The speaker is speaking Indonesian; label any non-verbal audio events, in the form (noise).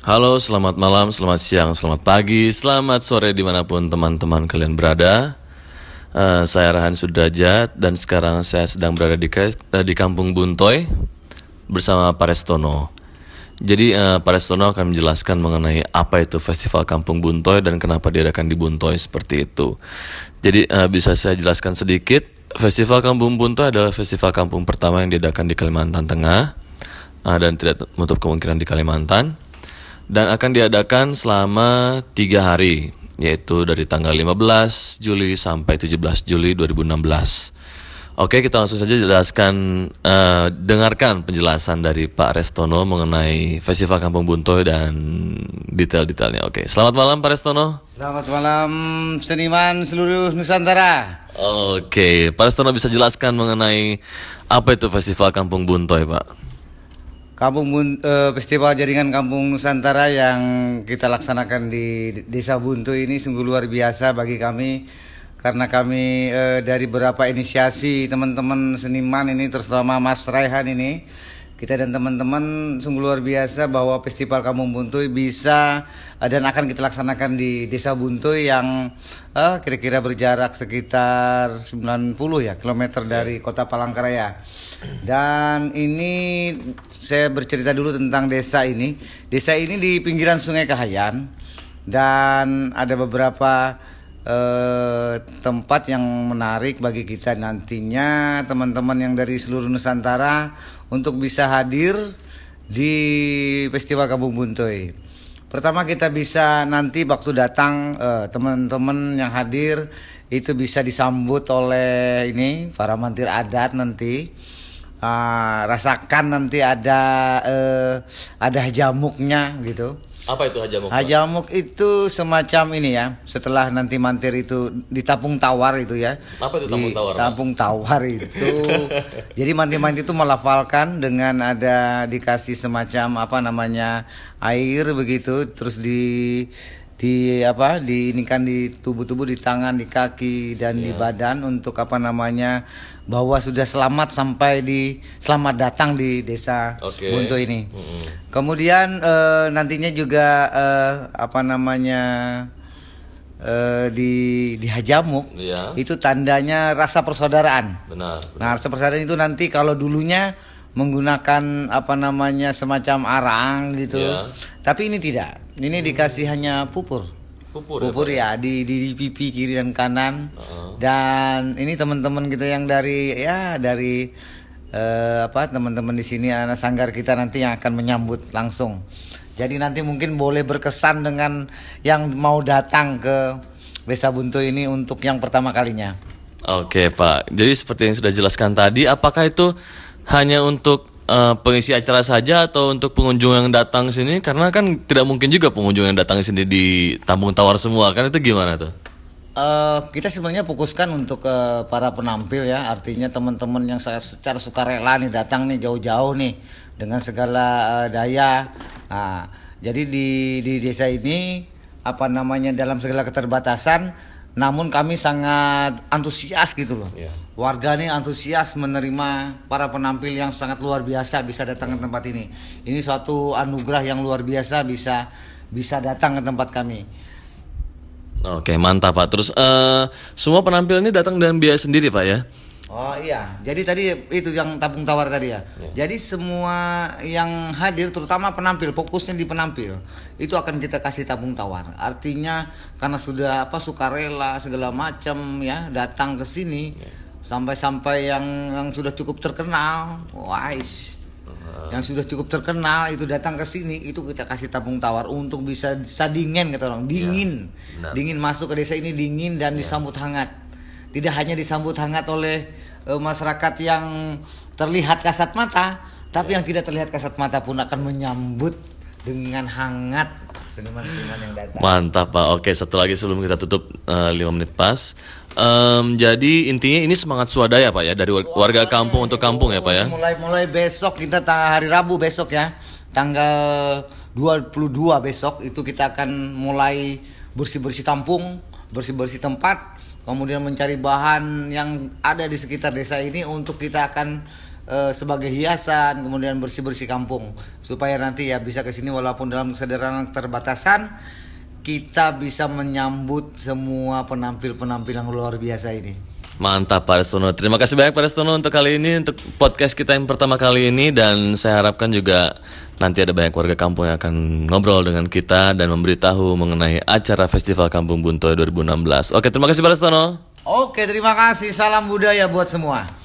Halo, selamat malam, selamat siang, selamat pagi, selamat sore di mana pun teman-teman kalian berada. Eh, saya Rahan Sudrajat dan sekarang saya sedang berada di, eh, di Kampung Buntoy bersama Parestono. Jadi eh, Parestono akan menjelaskan mengenai apa itu Festival Kampung Buntoy dan kenapa diadakan di Buntoy seperti itu. Jadi eh, bisa saya jelaskan sedikit. Festival Kampung Buntoy adalah festival kampung pertama yang diadakan di Kalimantan Tengah eh, dan tidak menutup kemungkinan di Kalimantan dan akan diadakan selama tiga hari yaitu dari tanggal 15 Juli sampai 17 Juli 2016. Oke kita langsung saja jelaskan eh, dengarkan penjelasan dari Pak Restono mengenai Festival Kampung Buntoy dan detail-detailnya. Oke selamat malam Pak Restono. Selamat malam seniman seluruh Nusantara. Oke Pak Restono bisa jelaskan mengenai apa itu Festival Kampung Buntoy Pak? Kampung eh, Festival Jaringan Kampung Nusantara yang kita laksanakan di Desa Buntu ini sungguh luar biasa bagi kami. Karena kami eh, dari beberapa inisiasi teman-teman seniman ini terutama Mas Raihan ini kita dan teman-teman sungguh luar biasa bahwa Festival Kampung Buntu bisa eh, dan akan kita laksanakan di Desa Buntu yang eh, kira-kira berjarak sekitar 90 ya kilometer dari Kota Palangkaraya. Dan ini saya bercerita dulu tentang desa ini. Desa ini di pinggiran Sungai Kahayan dan ada beberapa eh, tempat yang menarik bagi kita nantinya teman-teman yang dari seluruh Nusantara untuk bisa hadir di Festival Kampung Buntoy. Pertama kita bisa nanti waktu datang eh, teman-teman yang hadir itu bisa disambut oleh ini para mantir adat nanti Ah, rasakan nanti ada eh, ada jamuknya gitu. Apa itu hajamuk? Hajamuk itu semacam ini ya. Setelah nanti mantir itu di tapung tawar itu ya. Apa itu Di tampung tawar? Tapung tawar itu. (laughs) jadi mantir-mantir itu melafalkan dengan ada dikasih semacam apa namanya air begitu terus di di apa di ini kan di tubuh-tubuh di tangan di kaki dan di badan untuk apa namanya bahwa sudah selamat sampai di selamat datang di desa Oke. Buntu ini. Mm-mm. Kemudian eh, nantinya juga eh, apa namanya eh, di di Hajamuk Iya, itu tandanya rasa persaudaraan. benar. Nah, rasa persaudaraan itu nanti kalau dulunya menggunakan apa namanya semacam arang gitu. Iya. Tapi ini tidak. Ini dikasih hanya pupur. Pupur. ya, Pupur ya di, di di pipi kiri dan kanan. Heeh. Dan ini teman-teman kita yang dari ya dari eh, apa teman-teman di sini anak sanggar kita nanti yang akan menyambut langsung. Jadi nanti mungkin boleh berkesan dengan yang mau datang ke Desa Buntu ini untuk yang pertama kalinya. Oke Pak, jadi seperti yang sudah jelaskan tadi, apakah itu hanya untuk eh, pengisi acara saja atau untuk pengunjung yang datang sini? Karena kan tidak mungkin juga pengunjung yang datang sini di Tampung Tawar semua, kan itu gimana tuh? Eh, kita sebenarnya fokuskan untuk eh, para penampil ya, artinya teman-teman yang saya secara sukarela nih datang nih jauh-jauh nih dengan segala eh, daya. Nah, jadi di di desa ini apa namanya dalam segala keterbatasan, namun kami sangat antusias gitu loh. Iya. Warga nih antusias menerima para penampil yang sangat luar biasa bisa datang ke tempat ini. Ini suatu anugerah yang luar biasa bisa bisa datang ke tempat kami. Oke mantap Pak. Terus eh, semua penampil ini datang dengan biaya sendiri Pak ya? Oh iya, jadi tadi itu yang tabung tawar tadi ya. Jadi semua yang hadir, terutama penampil, fokusnya di penampil, itu akan kita kasih tabung tawar. Artinya karena sudah apa sukarela segala macam ya datang ke sini, sampai-sampai yang yang sudah cukup terkenal, wise, yang sudah cukup terkenal itu datang ke sini, itu kita kasih tabung tawar untuk bisa dingin kata orang, dingin, benar. dingin masuk ke desa ini dingin dan disambut hangat. Tidak hanya disambut hangat oleh eh, masyarakat yang terlihat kasat mata, tapi yang tidak terlihat kasat mata pun akan menyambut dengan hangat seniman-seniman yang datang. Mantap Pak. Oke satu lagi sebelum kita tutup 5 menit pas. Em, jadi intinya ini semangat swadaya Pak ya dari war- warga kampung untuk kampung ya Pak ya? Mulai mulai besok kita ta- hari Rabu besok ya. Tanggal 22 besok itu kita akan mulai bersih-bersih kampung, bersih-bersih tempat, kemudian mencari bahan yang ada di sekitar desa ini untuk kita akan eh, sebagai hiasan, kemudian bersih-bersih kampung. supaya nanti ya bisa ke sini walaupun dalam kesadaran terbatasan kita bisa menyambut semua penampil-penampil yang luar biasa ini. Mantap Pak Restono. Terima kasih banyak Pak Restono untuk kali ini untuk podcast kita yang pertama kali ini dan saya harapkan juga nanti ada banyak warga kampung yang akan ngobrol dengan kita dan memberitahu mengenai acara Festival Kampung Buntoy 2016. Oke, terima kasih Pak Restono. Oke, terima kasih. Salam budaya buat semua.